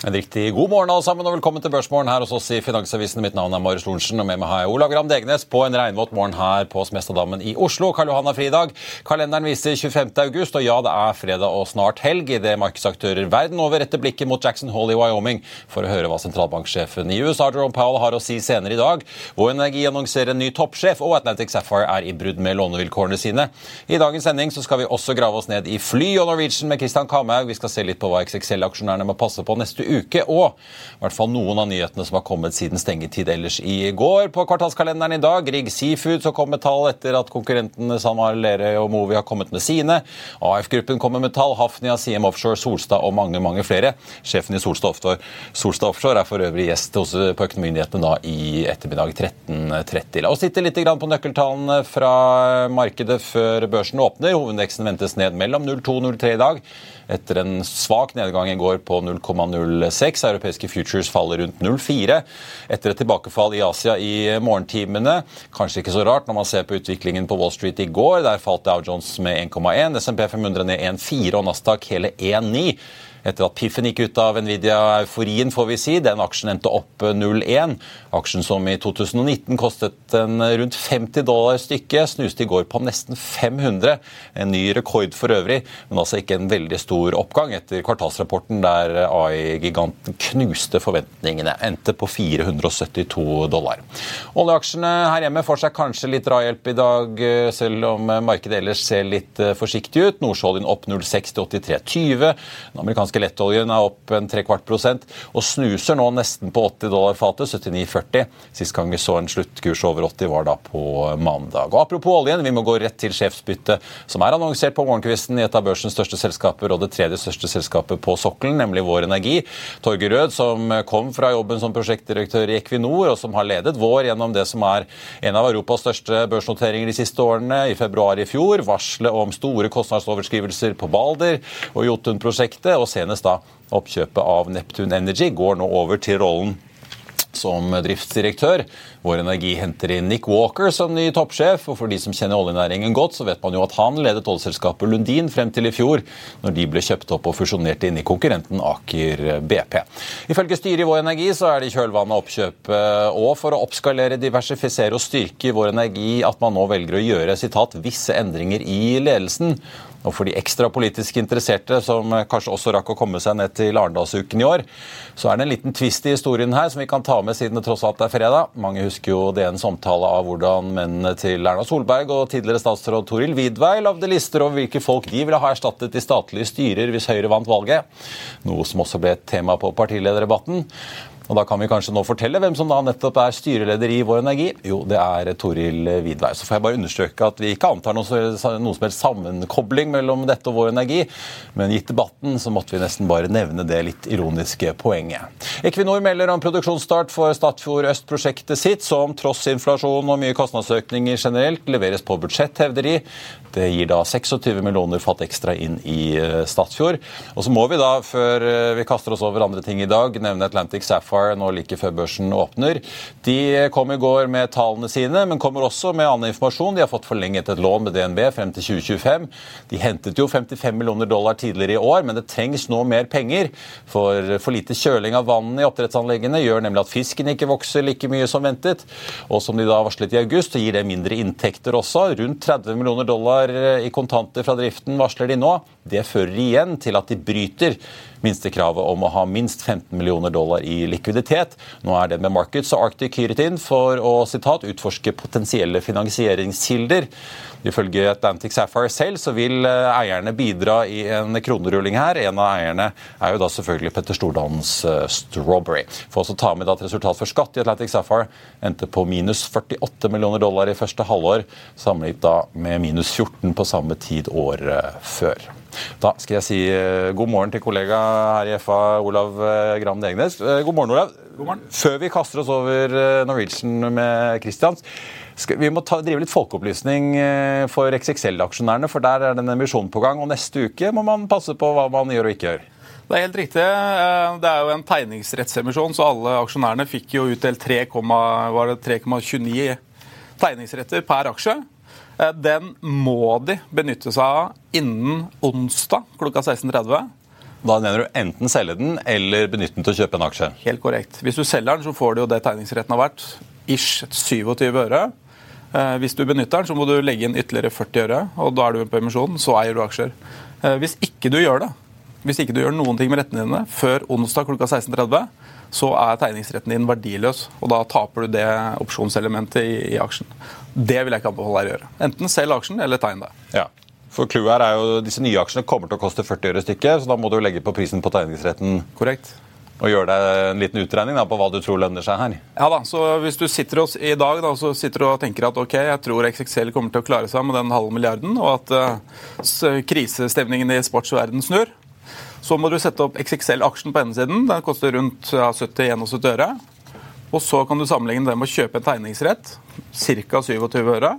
En riktig god morgen alle sammen, og velkommen til Børsmorgen her hos oss i Finansavisen. Mitt navn er Marius Lorentzen, og med meg har jeg Olav Gram Degnes på en regnvåt morgen her på Smestadammen i Oslo. Karl Johan har fridag. Kalenderen viser 25. august, og ja, det er fredag og snart helg idet markedsaktører verden over retter blikket mot Jackson Hole i Wyoming for å høre hva sentralbanksjefen i USA, Jerome Powell, har å si senere i dag. Vår Energi annonserer en ny toppsjef, og Atlantic Sapphire er i brudd med lånevilkårene sine. I dagens sending så skal vi også grave oss ned i fly og Norwegian med Christian Kamhaug. Vi skal se litt på hva XXL-aksjonærene må passe på neste uke, og i hvert fall noen av nyhetene som har kommet siden stengetid ellers i går. På kvartalskalenderen i dag, Grieg Seafood så kom med tall etter at konkurrentene SalMar Lerøy og Movi har kommet med sine. AF-gruppen kommer med tall, Hafnia, CM Offshore, Solstad og mange mange flere. Sjefen i Solstad Offshore, Solstad Offshore er for øvrig gjest hos, på Økonomimyndighetene da i ettermiddag 13.30. La oss titte litt på nøkkeltallene fra markedet før børsen åpner. Hovedveksten ventes ned mellom 0,2 og 0,3 i dag etter en svak nedgang i går på 0,06. Europeiske futures faller rundt 0,4 etter et tilbakefall i Asia i morgentimene. Kanskje ikke så rart når man ser på utviklingen på Wall Street i går. Der falt Dow Jones med 1,1, SMP 500 ned 1,4 og Nasdaq hele 1,9 etter at piffen gikk ut av Nvidia-euforien, får vi si. Den aksjen endte opp 0,1. Aksjen som i 2019 kostet en rundt 50 dollar stykket, snuste i går på nesten 500. En ny rekord for øvrig, men altså ikke en veldig stor oppgang etter kvartalsrapporten der AI-giganten knuste forventningene. Endte på 472 dollar. Oljeaksjene her hjemme får seg kanskje litt drahjelp i dag, selv om markedet ellers ser litt forsiktig ut. Nordsjøoljen opp 0,6 til 83,20. Den amerikanske lettoljen er opp en trekvart prosent og snuser nå nesten på 80 dollar fatet. 79,40. Sist gang vi så en sluttkurs over 80 var da på mandag. Og Apropos oljen, vi må gå rett til sjefsbyttet, som er annonsert på morgenkvisten i et av børsens største selskaper og det tredje største selskapet på sokkelen, nemlig Vår Energi. Torgeir Rød, som kom fra jobben som prosjektdirektør i Equinor, og som har ledet Vår gjennom det som er en av Europas største børsnoteringer de siste årene. I februar i fjor varselet om store kostnadsoverskrivelser på Balder og Jotun-prosjektet, og senest da oppkjøpet av Neptune Energy går nå over til rollen som driftsdirektør. Vår Energi henter inn Nick Walker som ny toppsjef. og For de som kjenner oljenæringen godt, så vet man jo at han ledet oljeselskapet Lundin frem til i fjor, når de ble kjøpt opp og fusjonert inn i konkurrenten Aker BP. Ifølge styret i Vår Energi så er det i kjølvannet av oppkjøpet og for å oppskalere, diversifisere og styrke Vår Energi at man nå velger å gjøre sitat, visse endringer i ledelsen. Og for de ekstra politisk interesserte, som kanskje også rakk å komme seg ned til Arendalsuken i år, så er det en liten twist i historien her som vi kan ta med siden det tross alt er fredag. Mange husker jo DNs omtale av hvordan mennene til Erna Solberg og tidligere statsråd Toril Vidvei lagde lister over hvilke folk de ville ha erstattet i statlige styrer hvis Høyre vant valget. Noe som også ble et tema på partilederdebatten. Og Da kan vi kanskje nå fortelle hvem som da nettopp er styreleder i Vår Energi. Jo, det er Toril Vidvei. Så får jeg bare understreke at vi ikke antar noe, noe som helst sammenkobling mellom dette og Vår Energi, men gitt debatten så måtte vi nesten bare nevne det litt ironiske poenget. Equinor melder om produksjonsstart for Statfjord Øst-prosjektet sitt, som tross inflasjon og mye kostnadsøkninger generelt leveres på budsjett, hevder de. Det gir da 26 millioner fatt ekstra inn i Statfjord. Og så må vi da, før vi kaster oss over andre ting i dag, nevne Atlantic Sapphire Sapphire nå like før børsen åpner. De kom i går med tallene sine, men kommer også med annen informasjon. De har fått forlenget et lån med DNB frem til 2025. De hentet jo 55 millioner dollar tidligere i år, men det trengs nå mer penger. For for lite kjøling av vann i oppdrettsanleggene gjør nemlig at fisken ikke vokser like mye som ventet. Og som de da varslet i august, gir det mindre inntekter også. Rundt 30 millioner dollar i kontanter fra driften varsler de nå. Det fører igjen til at de bryter minstekravet om å ha minst 15 millioner dollar i likviditet. Nå er det med Markets og Arctic hyret inn for å citat, utforske potensielle finansieringskilder. Ifølge Atlantic Sapphire selv så vil eh, eierne bidra i en kronerulling her. En av eierne er jo da selvfølgelig Petter Stordalens eh, Strawberry. Får også ta med at resultat for skatt i Atlantic Sapphire endte på minus 48 millioner dollar i første halvår, sammenlignet da med minus 14 på samme tid året før. Da skal jeg si eh, god morgen til kollega her i FA, Olav eh, Gram Degnes. Eh, god morgen, Olav. God morgen. Før vi kaster oss over Norwegian med Christians, vi må ta, drive litt folkeopplysning for XXL-aksjonærene, for der er det en emisjon på gang. Og neste uke må man passe på hva man gjør og ikke gjør. Det er helt riktig. Det er jo en tegningsrettsemisjon, så alle aksjonærene fikk jo utdelt 3,29 tegningsretter per aksje. Eh, den må de benytte seg av innen onsdag klokka 16.30. Da mener du enten selge den eller benytte den til å kjøpe en aksje? Helt korrekt. Hvis du selger den, så får du jo det tegningsretten har vært, ish 27 øre. Eh, hvis du benytter den, så må du legge inn ytterligere 40 øre, og da er du på emisjon, så eier du aksjer. Eh, hvis ikke du gjør det, hvis ikke du gjør noen ting med rettene dine før onsdag klokka 16.30, så er tegningsretten din verdiløs. Og da taper du det opsjonselementet i, i aksjen. Det vil jeg ikke anbefale deg å gjøre. Enten selg aksjen eller tegn deg. Ja. For clouet her er jo disse nye aksjene kommer til å koste 40 øre stykket, så da må du legge på prisen på tegningsretten. Korrekt. Og gjøre deg en liten utregning da, på hva du tror lønner seg her. Ja da, så Hvis du sitter oss i dag da, så sitter og tenker at ok, jeg tror XXL kommer til å klare seg med den halve milliarden, og at uh, krisestemningen i sportsverden snur, så må du sette opp XXL-aksjen på ene siden. Den koster rundt ja, 70-71 øre. Og så kan du sammenligne det med å kjøpe en tegningsrett, ca. 27 øre,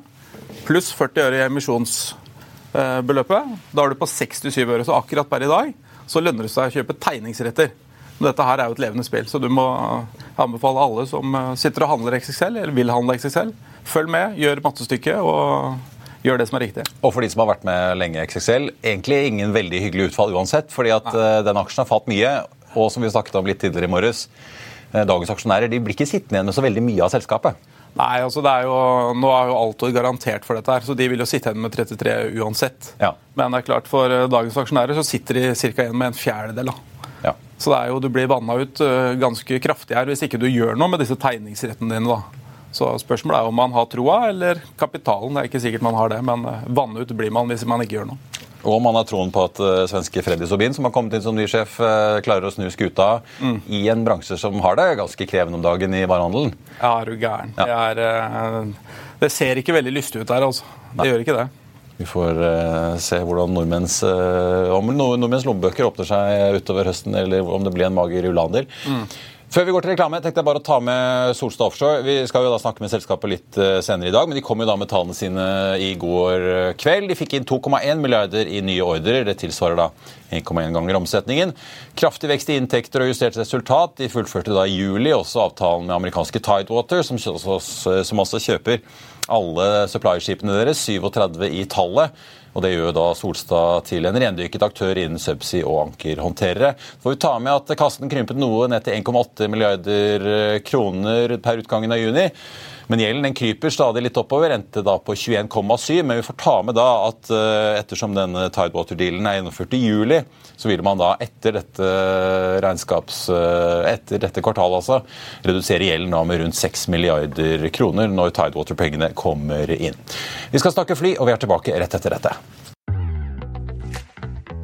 pluss 40 øre i emisjonsbeløpet. Da er du på 67 øre. Så akkurat per i dag så lønner det seg å kjøpe tegningsretter. Dette her er jo et levende spill, så du må anbefale alle som eh, sitter og handler XXL, eller vil handle XXL, følg med, gjør mattestykket og gjør det som er riktig. Og for de som har vært med lenge i XXL, egentlig ingen veldig hyggelig utfall uansett. fordi at Nei. Eh, den aksjen har falt mye. Og som vi snakket om litt tidligere i morges, eh, dagens aksjonærer de blir ikke sittende igjen med så veldig mye av selskapet. Nei, altså det er jo, Nå er jo Altor garantert for dette, her, så de vil jo sitte igjen med 33 uansett. Ja. Men det er klart for eh, dagens aksjonærer så sitter de ca. igjen med en fjerdedel. da. Ja. Så det er jo, du blir vanna ut ganske kraftig her hvis ikke du gjør noe med disse tegningsrettene dine. da. Så spørsmålet er om man har troa eller kapitalen. Det er ikke sikkert man har det, men vannet ut blir man hvis man ikke gjør noe. Og man har troen på at uh, svenske Freddy Sobin, som har kommet inn som ny sjef, uh, klarer å snu skuta mm. i en bransje som har det ganske krevende om dagen i varehandelen. Ja, er du gæren. Ja. Det, er, uh, det, ser ikke veldig lystig ut der, altså. Det Nei. gjør ikke det. Vi får se hvordan nordmenns, om nordmenns lommebøker åpner seg utover høsten, eller om det blir en mager julehandel. Mm. Før vi går til reklame, tenkte jeg bare å ta med Solstad Offshore. Vi skal jo da snakke med selskapet litt eh, senere i dag, men de kom jo da med tallene sine i går eh, kveld. De fikk inn 2,1 milliarder i nye ordrer. Det tilsvarer da 1,1 ganger omsetningen. Kraftig vekst i inntekter og justert resultat. De fullførte da i juli også avtalen med amerikanske Tidewater, som, som også kjøper alle supply-skipene deres, 37 i tallet. Og Det gjør da Solstad til en rendyrket aktør innen subsea og ankerhåndterere. Får vi ta med at kassen krympet noe ned til 1,8 milliarder kroner per utgangen av juni. Men gjelden den kryper stadig litt oppover, endte da på 21,7. Men vi får ta med da at uh, ettersom denne Tidewater-dealen er gjennomført i juli, så vil man da etter dette regnskaps... Uh, etter dette kvartalet altså, redusere gjelden da med rundt 6 milliarder kroner når Tidewater-pengene kommer inn. Vi skal snakke fly, og vi er tilbake rett etter dette.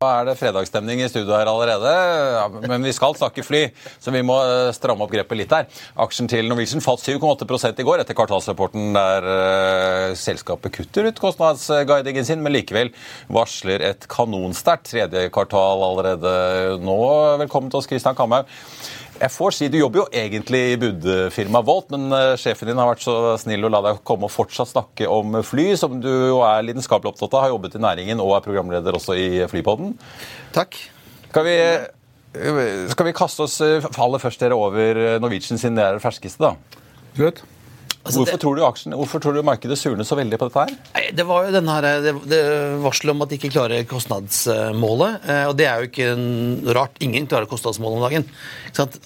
Da er det fredagsstemning i studio her allerede, men vi skal snakke fly, så vi må eh, stramme opp grepet litt her. Aksjen til Norwegian falt 7,8 i går etter kvartalsrapporten der uh, selskapet kutter ut kostnadsguidingen sin, men likevel varsler et kanonsterkt tredje kvartal allerede nå. Velkommen til oss, Christian Kamhaug. Jeg får si, Du jobber jo egentlig i budfirmaet Volt, men uh, sjefen din har vært så snill å la deg komme og fortsatt snakke om fly, som du jo er lidenskapelig opptatt av, har jobbet i næringen og er programleder også i Flypodden. Takk. Skal vi, uh, skal vi kaste oss uh, aller først dere over Norwegian siden det er det ferskeste, da? Good. Altså, hvorfor, det, tror du aksjen, hvorfor tror du markedet surner så veldig på dette her? Nei, det var jo denne her, det, det varselet om at de ikke klarer kostnadsmålet. Og det er jo ikke rart. Ingen klarer kostnadsmålet om dagen.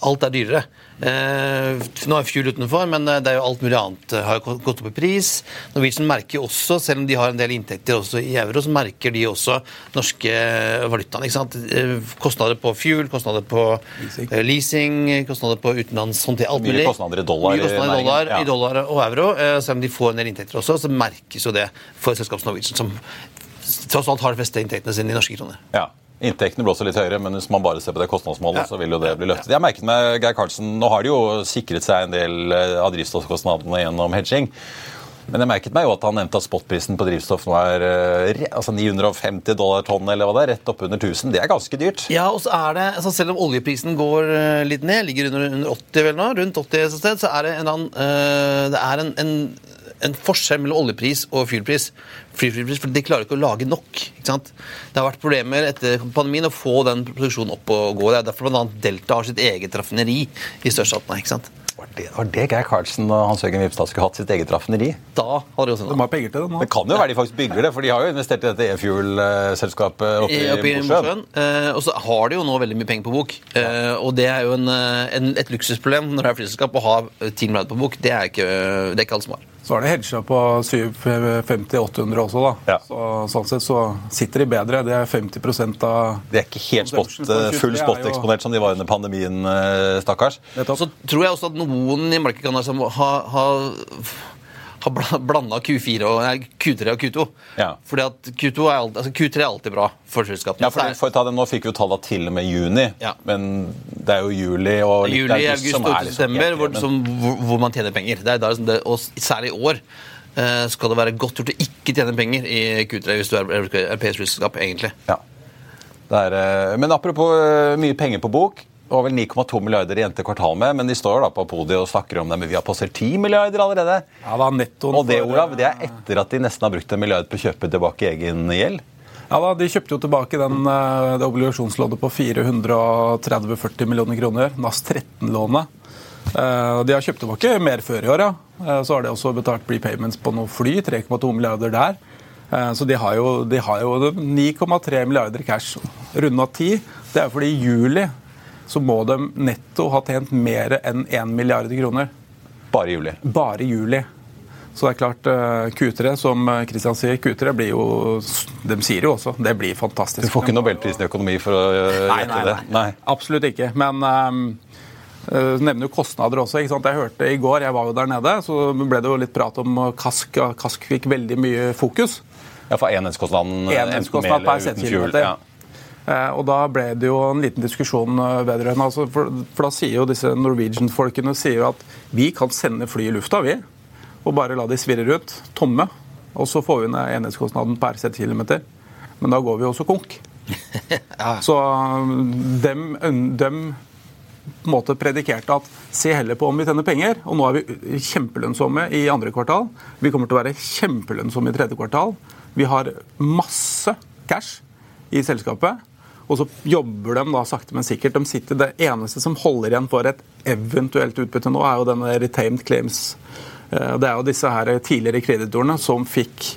Alt er dyrere. Eh, nå er Fuel utenfor, men eh, det er jo alt mulig annet eh, har gått opp i pris. Norwegian merker også, selv om de har en del inntekter også i euro, så merker de også norske valutaen. ikke sant? Kostnader på fuel, kostnader på leasing, kostnader på utenlandshåndtering, alt mulig. Mye kostnader i dollar, Mye kostnader i dollar, ja. i dollar og euro. Selv om de får en del inntekter også, så merkes jo det for selskapet Norwegian, som tross alt har de fleste inntektene sine i norske kroner. Ja. Inntektene blir også litt høyere, men hvis man bare ser på det kostnadsmålet, ja. så vil jo det bli løftet. Jeg merket meg, Geir Karlsen, Nå har de jo sikret seg en del eh, av drivstoffkostnadene gjennom hedging. Men jeg merket meg jo at han nevnte at spotprisen på drivstoff nå er eh, altså 950 dollar tonn, eller hva det er, rett oppunder 1000. Det er ganske dyrt. Ja, og så er det, altså Selv om oljeprisen går eh, litt ned, ligger under, under 80 vel nå, rundt 80 et sted, så er det en, annen, det er en, en en forskjell mellom oljepris og fuelpris. Fyrpris, for De klarer ikke å lage nok. ikke sant? Det har vært problemer etter pandemien å få den produksjonen opp og gå. Det er derfor bl.a. Delta har sitt eget raffineri i størstatene. ikke sant? Var det, var det Geir Karlsen og Hans Jørgen Vipstad skulle hatt sitt eget raffineri? Da hadde De også De har penger til det nå. Det kan jo være de faktisk bygger det, for de har jo investert i dette e-fuel-selskapet oppe i, oppe i Mosjøen. Eh, og så har de jo nå veldig mye penger på bok. Eh, og det er jo en, eh, en, et luksusproblem når det er flyselskap å ha 10 milliarder på bok. Det er ikke, det er ikke alle som har. Så er det hedga på 750-800 også, da. Ja. Så, sånn sett så sitter de bedre. Det er 50 av Det er ikke helt spot, full spot-eksponert som de var under pandemien, eh, stakkars. Så tror jeg også at noen i markedet kan ha, ha har blanda Q4 og, nei, Q3 og Q2. Ja. Fordi at Q2 er alt, altså Q3 er alltid bra for selskapene. Ja, for, for ta det, Nå fikk vi tallene til og med juni, ja. men det er jo juli og litt juli, august, august som er liksom september, hvor, som, hvor, hvor, man tjener penger. Det er da, liksom det, og særlig i år eh, skal det være godt gjort å ikke tjene penger i Q3 hvis du er europeisk selskap, egentlig. Ja. Er, eh, men apropos eh, mye penger på bok var vel 9,2 milliarder i ente kvartal med, men de står da på podiet og snakker om det. Men vi har passert 10 milliarder allerede. Ja, da, nettoen og det, Olav, det er etter at de nesten har brukt en milliard på å kjøpe tilbake egen gjeld? Ja da, De kjøpte jo tilbake den, eh, det obligasjonslånet på 430-40 millioner kroner. NAS 13-lånet. Eh, de har kjøpt tilbake mer før i år, ja. Eh, så har de også betalt prepayments på noe fly. 3,2 milliarder der. Så de har jo, jo 9,3 milliarder cash. Runda 10. Det er fordi i juli så må de netto ha tjent mer enn 1 milliard kroner. Bare i juli. bare i juli. Så det er klart, kutere, Q3, som Kristian sier, Q3 blir jo De sier jo også det blir fantastisk. Du får ikke Nobelprisen i økonomi for å gjette Nei, gjette nei, det? nei, absolutt ikke. Men um, uh, nevner jo kostnader også. ikke sant? Jeg hørte i går, jeg var jo der nede, så ble det jo litt prat om Kask. Kask fikk veldig mye fokus. Ja, for enhetskostnaden øh, enten med per eller uten fuel. Ja. Eh, og da ble det jo en liten diskusjon bedre vedrørende altså, for, for da sier jo disse Norwegian-folkene sier at vi kan sende fly i lufta, vi. Og bare la de svirre rundt, tomme. Og så får vi ned enhetskostnaden per settkilometer. Men da går vi også konk. Så um, dem, dem på en måte predikerte at se heller på om vi tjener penger. Og nå er vi kjempelønnsomme i andre kvartal. Vi kommer til å være kjempelønnsomme i tredje kvartal. Vi har masse cash i selskapet. Og så jobber de da sakte, men sikkert. De sitter, det eneste som holder igjen for et eventuelt utbytte nå, er jo denne retained claims. Eh, Det er jo disse her tidligere kreditorene som fikk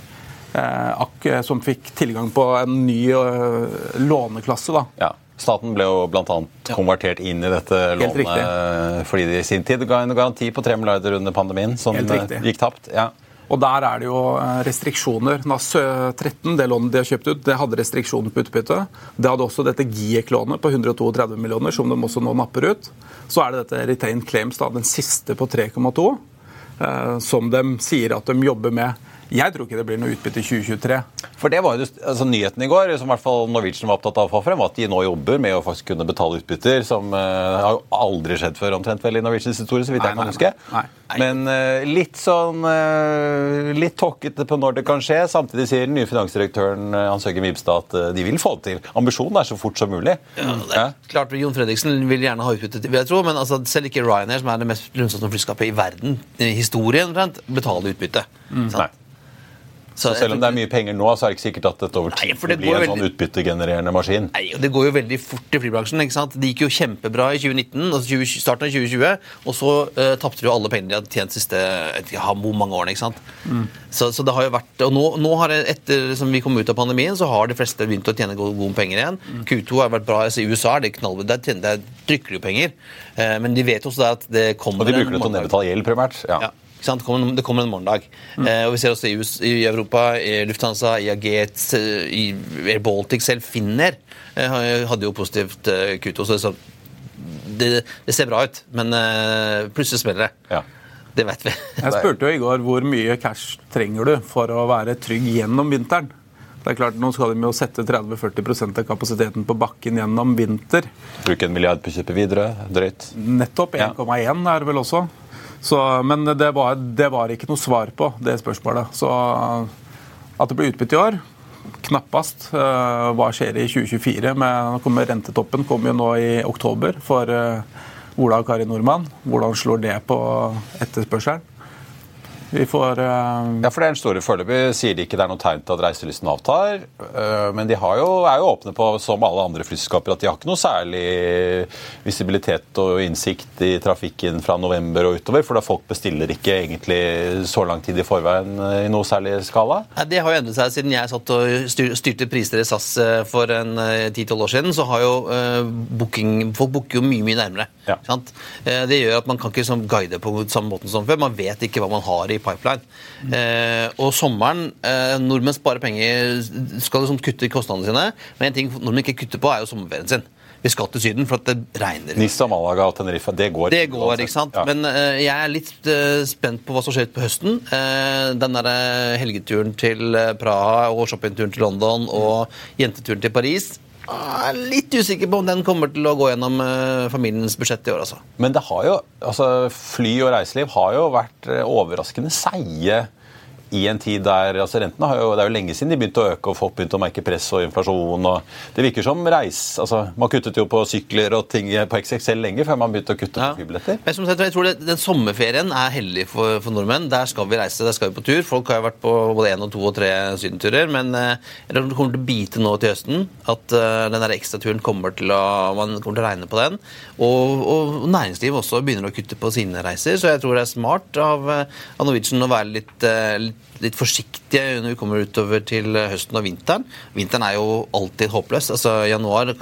eh, som fikk tilgang på en ny eh, låneklasse. da. Ja. Staten ble jo bl.a. konvertert inn i dette lånet fordi de i sin tid ga en garanti på 3 milliarder under pandemien, som gikk tapt. Ja. Og der er det jo eh, restriksjoner. NAS 13, det lånet de har kjøpt ut, det hadde restriksjoner på utbytte. Det hadde også dette GIEK-lånet på 132 millioner, som de også nå napper ut. Så er det dette retained claims, da, den siste på 3,2, eh, som de sier at de jobber med. Jeg tror ikke det blir noe utbytte i 2023. For det var jo altså, Nyheten i går, som i hvert fall Norwegian var opptatt av å få frem, var at de nå jobber med å faktisk kunne betale utbytter, som uh, har jo aldri skjedd før omtrent vel i Norwegians historie, så vidt jeg kan nei, huske. nei. Nei. Men uh, litt sånn uh, Litt tåkete på når det kan skje. Samtidig sier den nye finansdirektøren Hans Høge Vibstad at de vil få det til. Ambisjonen er så fort som mulig. Ja, det er klart Jon Fredriksen vil gjerne ha utbytte, vil jeg tro, men altså, selv ikke Ryanair, som er det mest lønnsomme flyskapet i verden, i historien, omtrent, betaler utbytte. Sant? Nei. Så Selv om det er mye penger nå, så er det ikke sikkert at dette over tid nei, det blir en en sånn utbyttegenererende maskin. Nei, og Det går jo veldig fort i flybransjen. ikke sant? Det gikk jo kjempebra i 2019, altså 20, starten av 2020, og så uh, tapte de jo alle pengene de hadde tjent de siste ikke, hvor mange årene. ikke sant? Så, så det har jo vært, og nå, nå har det, etter som vi kom ut av pandemien, så har de fleste begynt å tjene gode, gode penger igjen. Q2 har vært bra. altså I USA er det knall, der, der trykker de jo penger. Uh, men de vet også at det kommer Og de bruker det til å nedbetale gjeld, primært. Ja. Ja? Det kommer, det kommer en morgendag. Eh, og vi ser også i, US, i Europa, i Lufthansa, IAG, i Air Baltic selv, Finner, eh, hadde jo positivt eh, Q2. Så det, det, det ser bra ut, men eh, plutselig smeller det. Ja. Det vet vi. Jeg spurte jo i går hvor mye cash trenger du for å være trygg gjennom vinteren. Det er klart, Nå skal de jo sette 30-40% av kapasiteten på bakken gjennom vinter. Bruke en milliard på å kjøpe videre. Drøyt. Nettopp. Ja. 1,1 er det vel også. Så, men det var, det var ikke noe svar på det spørsmålet. Så at det blir utbytte i år Knappast. Eh, Hva skjer i 2024? Med, Rentetoppen kommer jo nå i oktober for eh, Ola og Kari Nordmann. Hvordan slår det på etterspørselen? Vi får uh... Ja, for det er en store Foreløpig sier de ikke det er noe tegn til at reiselysten avtar. Uh, Men de har jo, er jo åpne på, som alle andre flyselskaper, at de har ikke noe særlig visibilitet og innsikt i trafikken fra november og utover. For da folk bestiller ikke egentlig så lang tid i forveien øh, i noe særlig skala. Ja, Det har jo endret seg siden jeg satt og styrte priser i SAS eh, for en eh, 10-12 år siden. Så har jo uh, booking, folk booker jo mye mye nærmere. Ja. Sant? Eh, det gjør at man kan ikke guide på samme måten som før. Man vet ikke hva man har i pipeline. Eh, og sommeren eh, Nordmenn sparer penger, skal liksom kutte i kostnadene sine. Men en ting nordmenn ikke kutter på, er jo sommerferien sin. Vi skal til Syden for at det regner. Nissa, Malaga og Tenerife, det går. Det går, ikke sant? Ja. Men uh, jeg er litt uh, spent på hva som skjer på høsten. Uh, den der eh, helgeturen til Praha og shoppingturen til London og jenteturen til Paris. Jeg er litt usikker på om den kommer til å gå gjennom eh, familiens budsjett i år, altså. Men det har jo, altså fly og reiseliv har jo vært eh, overraskende seige i en tid der altså rentene har jo, Det er jo lenge siden de begynte å øke og folk begynte å merke press og inflasjon. og Det virker som reis... altså Man kuttet jo på sykler og ting på XXL lenge før man begynte å kutte Ja. på flybilletter. Men som sagt, jeg tror det, Den sommerferien er heldig for, for nordmenn. Der skal vi reise, der skal vi på tur. Folk har jo vært på både én og to og tre sydenturer. Men eh, det kommer til å bite nå til høsten. At eh, den der ekstraturen kommer til å man kommer til å regne på den. Og, og næringslivet også begynner å kutte på sine reiser. Så jeg tror det er smart av, eh, av Norwegian å være litt, litt, litt forsiktige når vi kommer utover til eh, høsten og vinteren. Vinteren er jo alltid håpløs. Altså januar,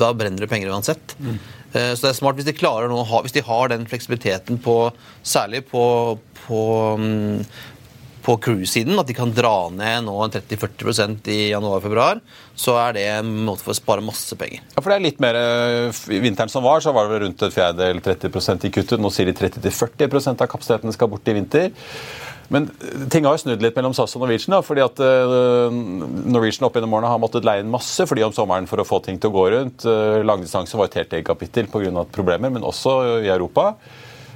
da brenner det penger uansett. Mm. Så det er smart hvis de klarer nå, hvis de har den fleksibiliteten på Særlig på, på, mm, på cruise-siden, at de kan dra ned nå en 30-40% i januar-februar, så er det en måte for å spare masse penger. Ja, for det er litt mer eh, vinteren som var, så var det vel rundt et fjerdedel 30% i kuttet. Nå sier de 30-40% av kapasiteten skal bort i vinter. Men eh, ting har jo snudd litt mellom SAS og Norwegian. Da, fordi at eh, Norwegian opp gjennom årene har måttet leie inn masse fly om sommeren for å få ting til å gå rundt. Uh, Langdistanse var et helt eget kapittel pga. problemer, men også i Europa.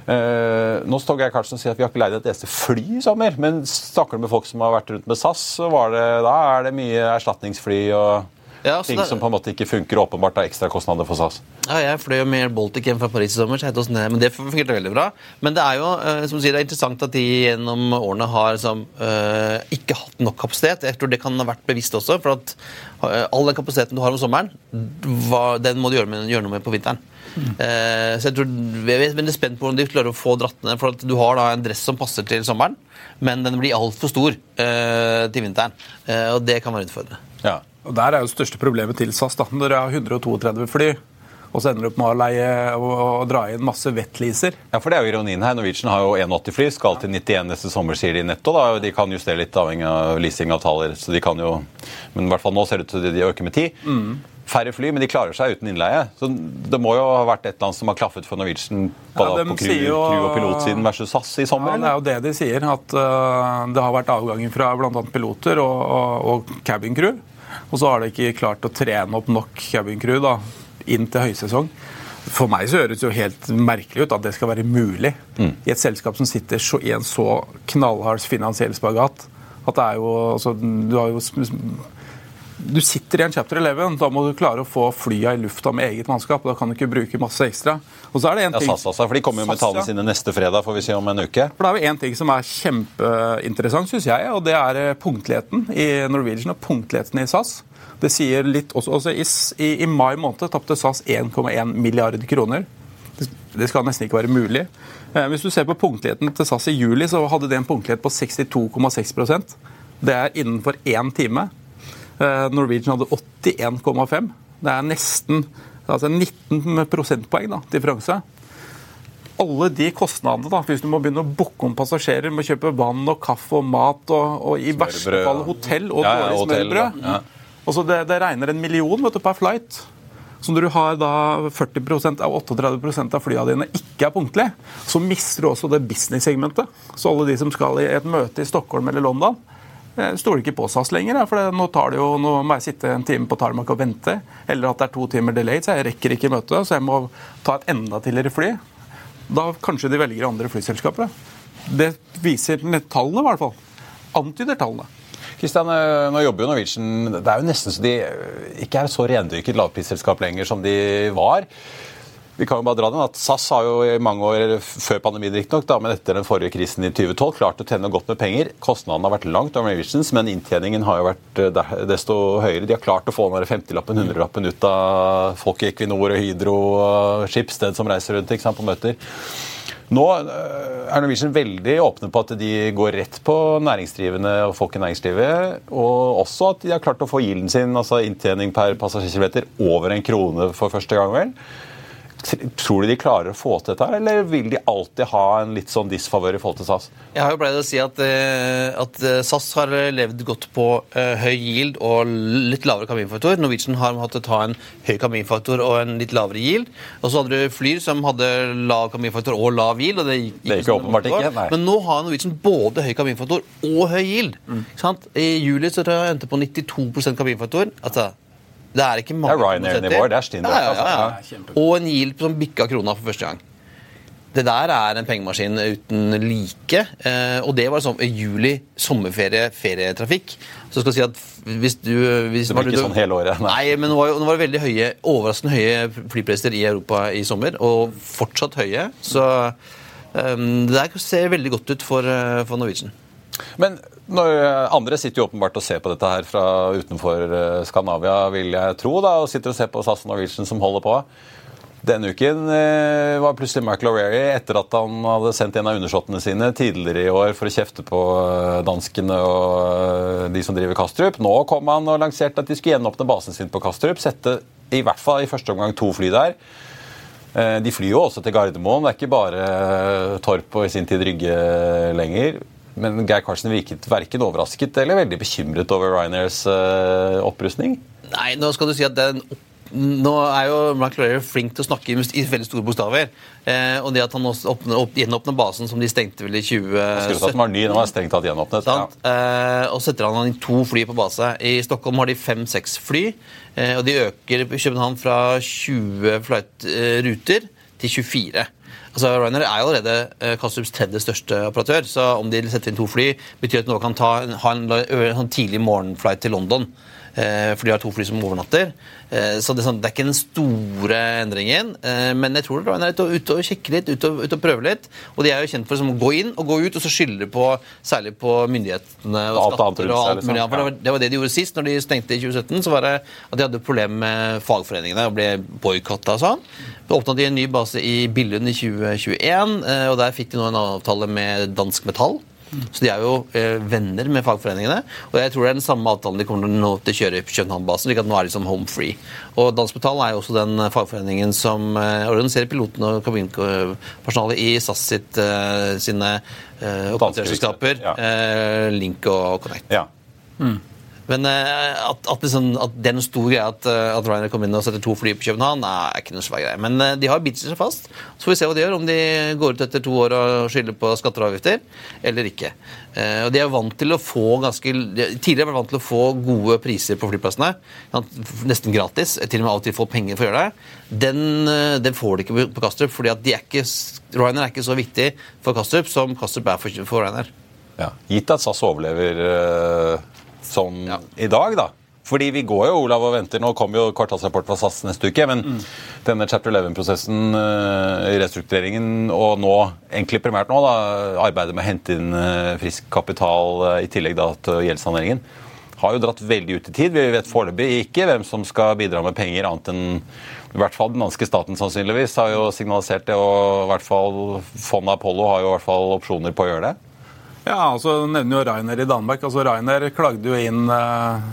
Eh, nå står Geir Karlsen og sier at vi har ikke leid et eneste fly i sommer. Men snakker du med folk som har vært rundt med SAS, så det, da er det mye erstatningsfly og Ja, ting det- som på en måte ikke funker, og åpenbart er ekstrakostnader for SAS. Ja, jeg fløy med Air Baltic hjem fra Paris i sommer, er, men det fungerte veldig bra. Men det er jo eh, som sier, det er interessant at de gjennom årene har som, uh, ikke hatt nok kapasitet. Jeg tror det kan ha vært bevisst også, for at uh, all den kapasiteten du har om sommeren, hva, den må du gjøre, med, gjøre noe med på vinteren. Eh, så jeg tror, jeg er veldig spent på hvordan de klarer å få dratt ned, for at du har da en dress som passer til sommeren, men den blir altfor stor til vinteren, og det kan være utfordrende. Ja. Og Der er jo det største problemet til SAS. da. Når dere har 132 fly, og så ender du opp med å leie og, og dra inn masse wetleaser. Ja, for det er jo ironien her. Norwegian har jo 81 fly, skal til 91 neste sommer, sier de netto. da, De kan justere litt avhengig av leasingavtaler. så de kan jo, Men i hvert fall nå ser det ut til at de øker med 10. Færre fly, men de klarer seg uten innleie. Så Det må jo ha vært et eller annet som har klaffet for Norwegian på, Ja, da, på crew, jo- crew og pilotsiden versus SAS i sommer? Ja, det er jo det de sier, at uh, det har vært avganger fra bl.a. piloter og, og, og cabincrew. Og så har de ikke klart å trene opp nok cabin crew da, inn til høysesong. For meg så høres det jo helt merkelig ut at det skal være mulig i et selskap som sitter så, i en så knallhard finansiell spagat. At det er jo, altså, du har jo du sitter i en chapter 11, da må du klare å få flya i lufta med eget mannskap. og Da kan du ikke bruke masse ekstra. Og så er det en Ja, ting... SAS, altså, for De kommer jo med tallene sine neste fredag, får vi se om en uke. For Det er jo én ting som er kjempeinteressant, syns jeg, og det er eh, punktligheten i Norwegian og punktligheten i SAS. Det sier litt også, også i, i, I mai måned tapte SAS 1,1 milliard kroner. Det, det skal nesten ikke være mulig. Eh, hvis du ser på punktligheten til SAS i juli, så hadde det en punktlighet på 62,6% Det er innenfor én time. Eh, Norwegian hadde 81,5. Det er nesten altså 19 prosentpoeng da, differanse alle de kostnadene, da, hvis du må begynne å booke om passasjerer, må kjøpe vann og kaffe og mat, og, og i verste fall hotell og Ja, ja, dårlig smørbrød. ja. Altså det, det regner en million vet du, per flight. Så når du har da 40% av 38 av flyene dine ikke er punktlige, så mister du også det business-segmentet. Så alle de som skal i et møte i Stockholm eller London, stoler ikke på SAS lenger. For nå, jo, nå må jeg sitte en time på tarmac og vente, eller at det er to timer delayed, så jeg rekker ikke møtet, så jeg må ta et enda tidligere fly. Da kanskje de velger andre flyselskaper. Det viser tallene, i hvert fall. Antyder tallene. Kristian, eh, nå jobber jo Norwegian Det er jo nesten så de eh, ikke er så rendyrket lavprisselskap lenger som de var. Vi kan jo bare dra den at SAS har jo i mange år før pandemien riktignok, men etter den forrige krisen i 2012 klart å tjene godt med penger. Kostnadene har vært langt over Norwegians, men inntjeningen har jo vært eh, desto høyere. De har klart å få den 50-lappen, 100-lappen ut av folk i Equinor og Hydro og Schibsted som reiser rundt sant, på møter. Nå øh, er Norwegian veldig åpne på at de går rett på næringsdrivende og folk i næringslivet. Og også at de har klart å få gilden sin, altså inntjening per passasjerkilometer, over en krone for første gang. vel. Tror du de klarer å få til dette, eller vil de alltid ha en litt sånn disfavør i forhold til SAS? Jeg har jo pleid å si at, eh, at eh, SAS har levd godt på eh, høy yield og litt lavere kabinfaktor. Norwegian har måttet ha en høy kabinfaktor og en litt lavere yield. Og så hadde du Flyr som hadde lav kabinfaktor og lav yield. og Det gikk, Det gikk ikke åpenbart ikke, nei. Men nå har Norwegian både høy kabinfaktor og høy yield. Sant? I juli så tror jeg jeg endte på 92% kabinfaktor. Altså, det er ikke mange Det er Ryanair-nivåer, det er steinrødt, Ja, ja, altså. ja. Og en yield som bikka krona for første gang. Det der er en pengemaskin uten like. eh, Og det var sånn juli, sommerferie, ferietrafikk. Så skal jeg si at hvis du hvis Det blir ikke sånn hele året, nei. Nei, men nå var, nå var det veldig høye, overraskende høye flypriser i Europa i sommer, og fortsatt høye. Så um, det der ser veldig godt ut for, eh, for Norwegian. Men eh, andre sitter jo åpenbart og ser på dette her fra utenfor eh, Skandinavia, vil jeg tro, da, og sitter og ser på SAS Norwegian som holder på. Denne uken eh, var plutselig Michael O'Reilly, etter at han hadde sendt en av undersåttene sine tidligere i år for å kjefte på danskene og de som driver Kastrup. Nå kom han og lanserte at de skulle gjenåpne basen sin på Kastrup, sette i hvert fall i første omgang to fly der. De flyr jo også til Gardermoen. Det er ikke bare Torp og i sin tid Rygge lenger. Men Geir Karsten virket verken overrasket eller veldig bekymret over Ryanairs uh, opprustning. Nei, nå skal du si at den opp nå er jo Mark Laurier flink til å snakke i veldig store bokstaver. Eh, og det at han også åpner, opp, gjenåpner basen, som de stengte vel i Skulle sagt 2017 den var ny, den var strengt tatt gjenåpnet. Sant? Eh, og setter han inn to fly på base. I Stockholm har de fem-seks fly. Eh, og de øker i København fra 20 flight, eh, til 24. Altså, Ryanair er jo allerede eh, Kastrups tredje største operatør, så om de setter inn to fly, betyr at de nå kan ta, en- ha en, en tidlig morgenflight til London. Eh, for de har to fly som overnatter. Eh, så det er, sånn, det er ikke den store endringen. Eh, men jeg tror Ryanair er ute og, sjekker litt, ute og, ut og prøver litt. Og de er jo kjent for å gå inn og gå ut, og så skylder de på særlig på myndighetene og Alt skatter og alt mulig. liksom. For det, var, det de gjorde sist, når de stengte i 2017. Så var det at de hadde problemer med fagforeningene og ble boikotta og sånn. Så åpna de en ny base i Billund i 2021, eh, og der fikk de nå en avtale med Dansk Metall. Så de er jo eh, venner med fagforeningene. Og jeg tror det er den samme avtalen de kommer til nå til å kjøre i København-basen. slik at nå er de som home free. Og Dansk Metall er jo også den fagforeningen som eh, organiserer pilotene og kabinpersonalet i SAS sitt, eh, sine eh, operatørselskaper. Ja. Eh, Link og Connect. Ja. Men eh, at, at, liksom, at det er noe stor greie at, eh, at Ryanair kommer inn og setter to fly på København, er ikke noe svær greie. Men eh, de har bitt seg fast. Så får vi se hva de gjør, om de går ut etter to år og skylder på skatter og avgifter, eller ikke. Og de er vant til å få ganske Tidligere har vært vant til å få gode priser på flyplassene. Nesten gratis. Til og med av og til få penger for å gjøre det. Den, den får de ikke på- Kastrup, fordi at er ikke, Ryanair er ikke så viktig for Kastrup som Kastrup er for, for Ryanair. Ja. Gitt at SAS overlever sånn Ja. i dag, da. Fordi vi går jo, Olav, og venter. Nå kommer jo kvartalsrapport fra SAS neste uke. Men Mm. denne chapter 11-prosessen eh, restruktureringen, og nå, egentlig primært nå, da, arbeidet med å hente inn eh, frisk kapital eh, i tillegg da til gjeldssaneringen, har jo dratt veldig ut i tid. Vi vet foreløpig ikke hvem som skal bidra med penger, annet enn i hvert fall den danske staten sannsynligvis har jo signalisert det, og i hvert fall fondet Apollo har jo i hvert fall opsjoner på å gjøre det. Ja, altså nevner jo Rainer i Danmark. Altså Rainer klagde jo inn eh,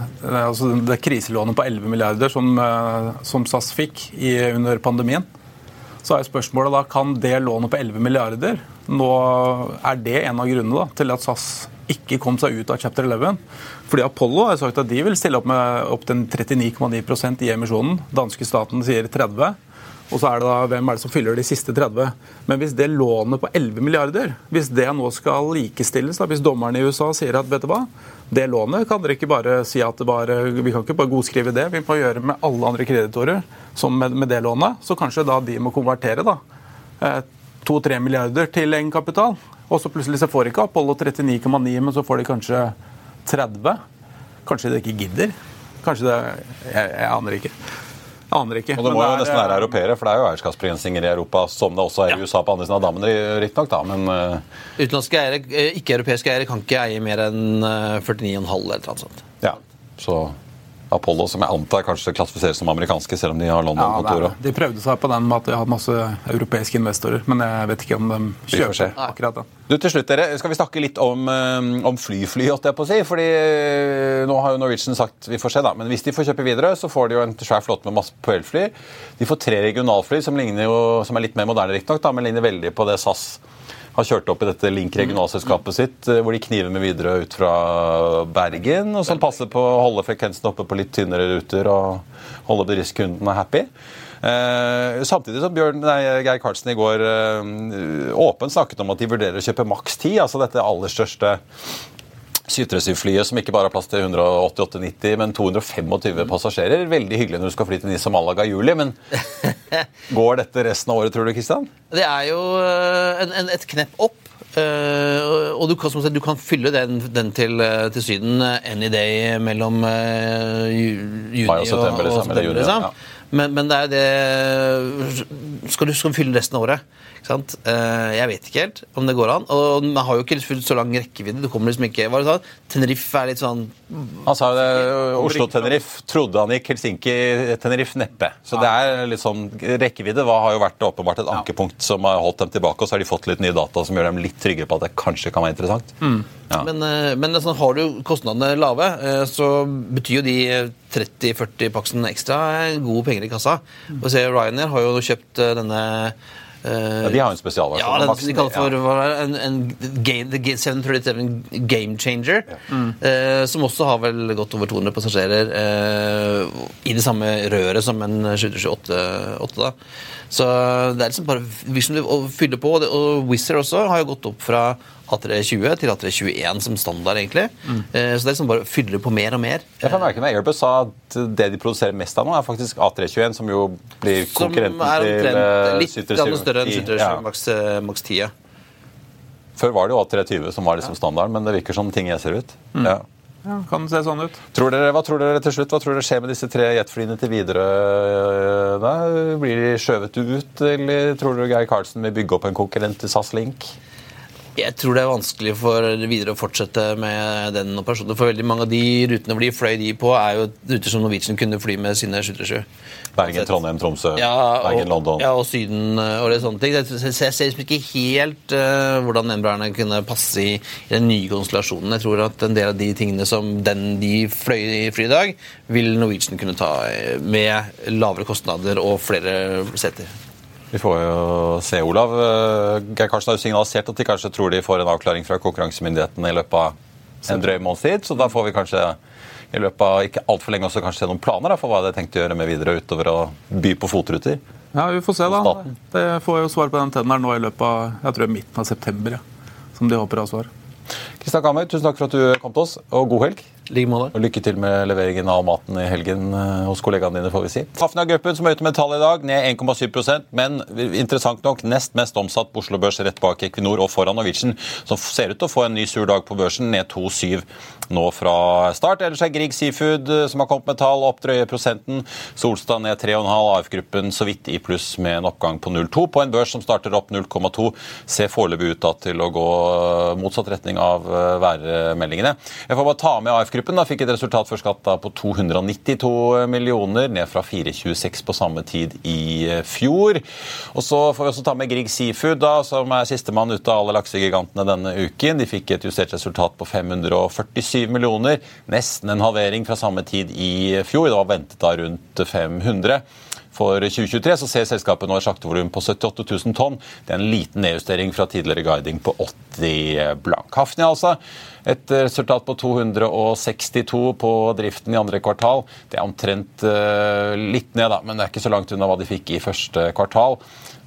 altså det kriselånet på 11 milliarder som, eh, som SAS fikk i, under pandemien. Så er spørsmålet da, kan det lånet på 11 milliarder nå Er det en av grunnene da, til at SAS ikke kom seg ut av chapter 11? Fordi Apollo har sagt at de vil stille opp med opp til 39,9% i emisjonen. Danske staten sier 30 og så er det da, Hvem er det som fyller de siste 30? Men hvis det lånet på 11 milliarder hvis det nå skal likestilles, da, hvis dommerne i USA sier at vet du hva, det lånet kan dere ikke bare si at det bare, vi kan ikke bare godskrive det, vi må gjøre med alle andre kreditorer som med, med det lånet, så kanskje da de må konvertere da, eh, 2-3 milliarder til egenkapital. Og så plutselig så får ikke Apollo 39,9, men så får de kanskje 30. Kanskje de ikke gidder. Kanskje det Jeg, jeg aner ikke. Aner ikke. Og det må jo er, nesten være eh, europeere, for det er jo eierskapsbegrensninger i Europa, som det også er i USA på andre siden av dammen, riktignok, da. Men uh... Utenlandske eiere, eh, ikke-europeiske eiere kan ikke eie mer enn eh, 49,5 eller noe sånt. ja. Så Apollo, som jeg antar kanskje klassifiseres som amerikanske, selv om de har London-kontor. Ja, de prøvde seg på den med at de hadde masse europeiske investorer, men jeg vet ikke om de kjøper seg akkurat den. Du, til slutt, dere, Skal vi snakke litt om, eh, om fly-fly, holdt jeg på å si? Fordi eh, nå har jo Norwegian sagt vi får se, da. Men hvis de får kjøpe videre, så får de jo en svær flåte med masse PL-fly. De får tre regionalfly som, jo, som er litt mer moderne, riktignok, men ligner veldig på det SAS har kjørt opp i dette Link regionalselskapet sitt, eh, hvor de kniver med videre ut fra Bergen, og som passer på å holde frekvensen oppe på litt tynnere ruter og holde bedriftskundene happy. Eh, samtidig som Bjørn, nei, Geir Karlsen i går eh, åpent snakket om at de vurderer å kjøpe maks 10, altså dette aller største 737-flyet som ikke bare har plass til 188-90, men 225 passasjerer. Veldig hyggelig når du skal fly til Nisamalaga Malaga i juli, men går dette resten av året, tror du, Kristian? Det er jo eh, en, en, et knepp opp. Uh, og du kan, som sagt, du kan fylle den, den til, eh, til Syden any day mellom uh, ju- juni Mai og september, liksom, juni, ja. Men, men det er det Skal du skal du fylle resten av året? Sant? Eh, Jeg vet ikke helt om det går an. Og man har jo ikke så lang rekkevidde. Du kommer liksom ikke Hva du sa? Tenerife er litt sånn Han sa det, Oslo-Tenerife trodde han gikk, Helsinki-Tenerife neppe. Så det er litt sånn, rekkevidde hva har jo vært åpenbart et ankepunkt som har holdt dem tilbake, og så har de fått litt nye data som gjør dem litt tryggere på at det kanskje kan være interessant. Ja. Men, eh, men sånn, har du kostnadene lave, eh, så betyr jo de 30-40 paksen ekstra gode penger i kassa. Og se, Ryanair har jo kjøpt denne Ja, de har jo en spesialversjon. Ja, den de kaller for Ja. en, en game, 737 Game Changer. Eh, som også har vel godt over 200 passasjerer eh, i det samme røret som en 728. da. Så det er liksom bare Vision å fylle på. Og, Wizard også har jo gått opp fra A320 til A321 som standard, egentlig. Mm. så det er liksom bare å fylle på mer og mer. Jeg får merke meg, Airbus sa at det de produserer mest av nå, er faktisk A321, som jo blir Som konkurrenten er til omtrent eh, litt 737. grann større enn 737 Ja. Eh, 10. Før var det jo A320 som var liksom standard, men det virker som ting jeg ser ut. Mm. Ja, kan se sånn ut. Tror dere, hva tror dere til slutt? Hva tror dere skjer med disse tre jetflyene til Widerøe? da? Blir de skjøvet ut, eller tror dere Geir Karlsen vil bygge opp en konkurrent til SAS Link? Jeg tror det er vanskelig for videre å fortsette med den operasjonen. For veldig mange av de rutene hvor de fløy de på, er jo ruter som Norwegian kunne fly med sine 737. Bergen, Trondheim, Tromsø, Ja, Bergen, London. ja, og Syden eh, og det sånne ting. Jeg, ser liksom ikke helt uh, hvordan Embraerne kunne passe i, i den nye konstellasjonen. Jeg tror at en del av de tingene som den de fløy i fly i dag, vil Norwegian kunne ta eh, med lavere kostnader og flere seter. Vi får jo se, Olav. Eh, Geir Karsten har jo signalisert at de kanskje tror de får en avklaring fra konkurransemyndighetene i løpet av en drøy måneds tid. Så da får vi kanskje i løpet av ikke altfor lenge også kanskje se noen planer da, for hva de har tenkt å gjøre med videre utover å by på fotruter. Ja, vi får se, da. Det får jo svar på den tenneren nå i løpet av jeg tror midten av september. Ja. Som de håper å ha svar. Kristian Kamøy, tusen takk for at du kom til oss, og god helg. Like måte. Og lykke til med leveringen av maten i helgen eh, hos kollegaene dine, får vi si. Hafnia-gruppen som er ute med tall i dag, ned 1,7% men interessant nok nest mest omsatt på Oslo Børs rett bak Equinor og foran Norwegian, som ser ut til å få en ny sur dag på børsen, ned 2,7 nå fra start. Ellers er Grieg Seafood eh, som har kommet med tall, opp drøye prosenten. Solstad ned 3,5, AF-gruppen så vidt i pluss med en oppgang på 0,2 på en børs som starter opp 0,2. Ser foreløpig ut da, til å gå eh, motsatt retning av værmeldingene. Jeg får bare ta med AF-gruppen. Da Fikk et resultat før skatt på 292 millioner, ned fra 426 på samme tid i eh, fjor. Og så får vi også ta med Grieg Seafood, da, som er sistemann ut av alle laksegigantene denne uken. De fikk et justert resultat på 547 millioner, nesten en halvering fra samme tid i fjor. Det var ventet da rundt 500. For 2023 så ser selskapet nå et slaktevolum på 78 000 tonn. Det er en liten nedjustering fra tidligere guiding på 80 blank. Hafnia altså. Et resultat på 262 på driften i andre kvartal. Det er omtrent eh, litt ned, da, men det er ikke så langt unna hva de fikk i første kvartal.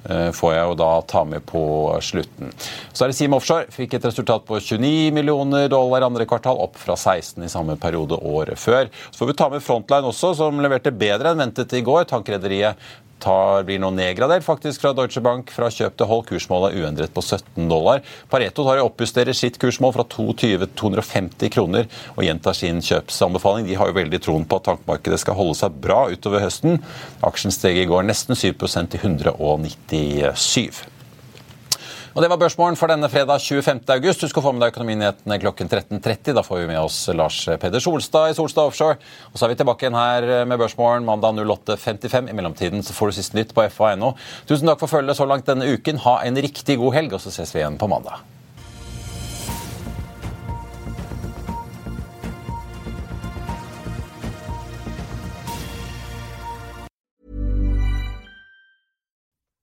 Eh, får jeg jo da ta med på slutten. Så er det Siem Offshore. Fikk et resultat på 29 millioner dollar andre kvartal, opp fra 16 i samme periode året før. Så får vi ta med Frontline også, som leverte bedre enn ventet i går. Tankrederiet tar, blir nå nedgradert faktisk fra Deutsche Bank fra kjøp til hold. Kursmålet er uendret på 17 dollar. Pareto tar og oppjusterer sitt kursmål fra 22 til 250 kroner og gjentar sin kjøpsanbefaling. De har jo veldig troen på at tankmarkedet skal holde seg bra utover høsten. Aksjen steg i går nesten 7% til 197. Og Det var børsmålen for denne fredag 25. august. Husk å få med deg Økonominyhetene klokken 13.30. Da får vi med oss Lars Peder Solstad i Solstad Offshore. Og Så er vi tilbake igjen her med børsmålen mandag 08.55. I mellomtiden så får du siste nytt på fa.no. Tusen takk for følget så langt denne uken. Ha en riktig god helg, og så ses vi igjen på mandag.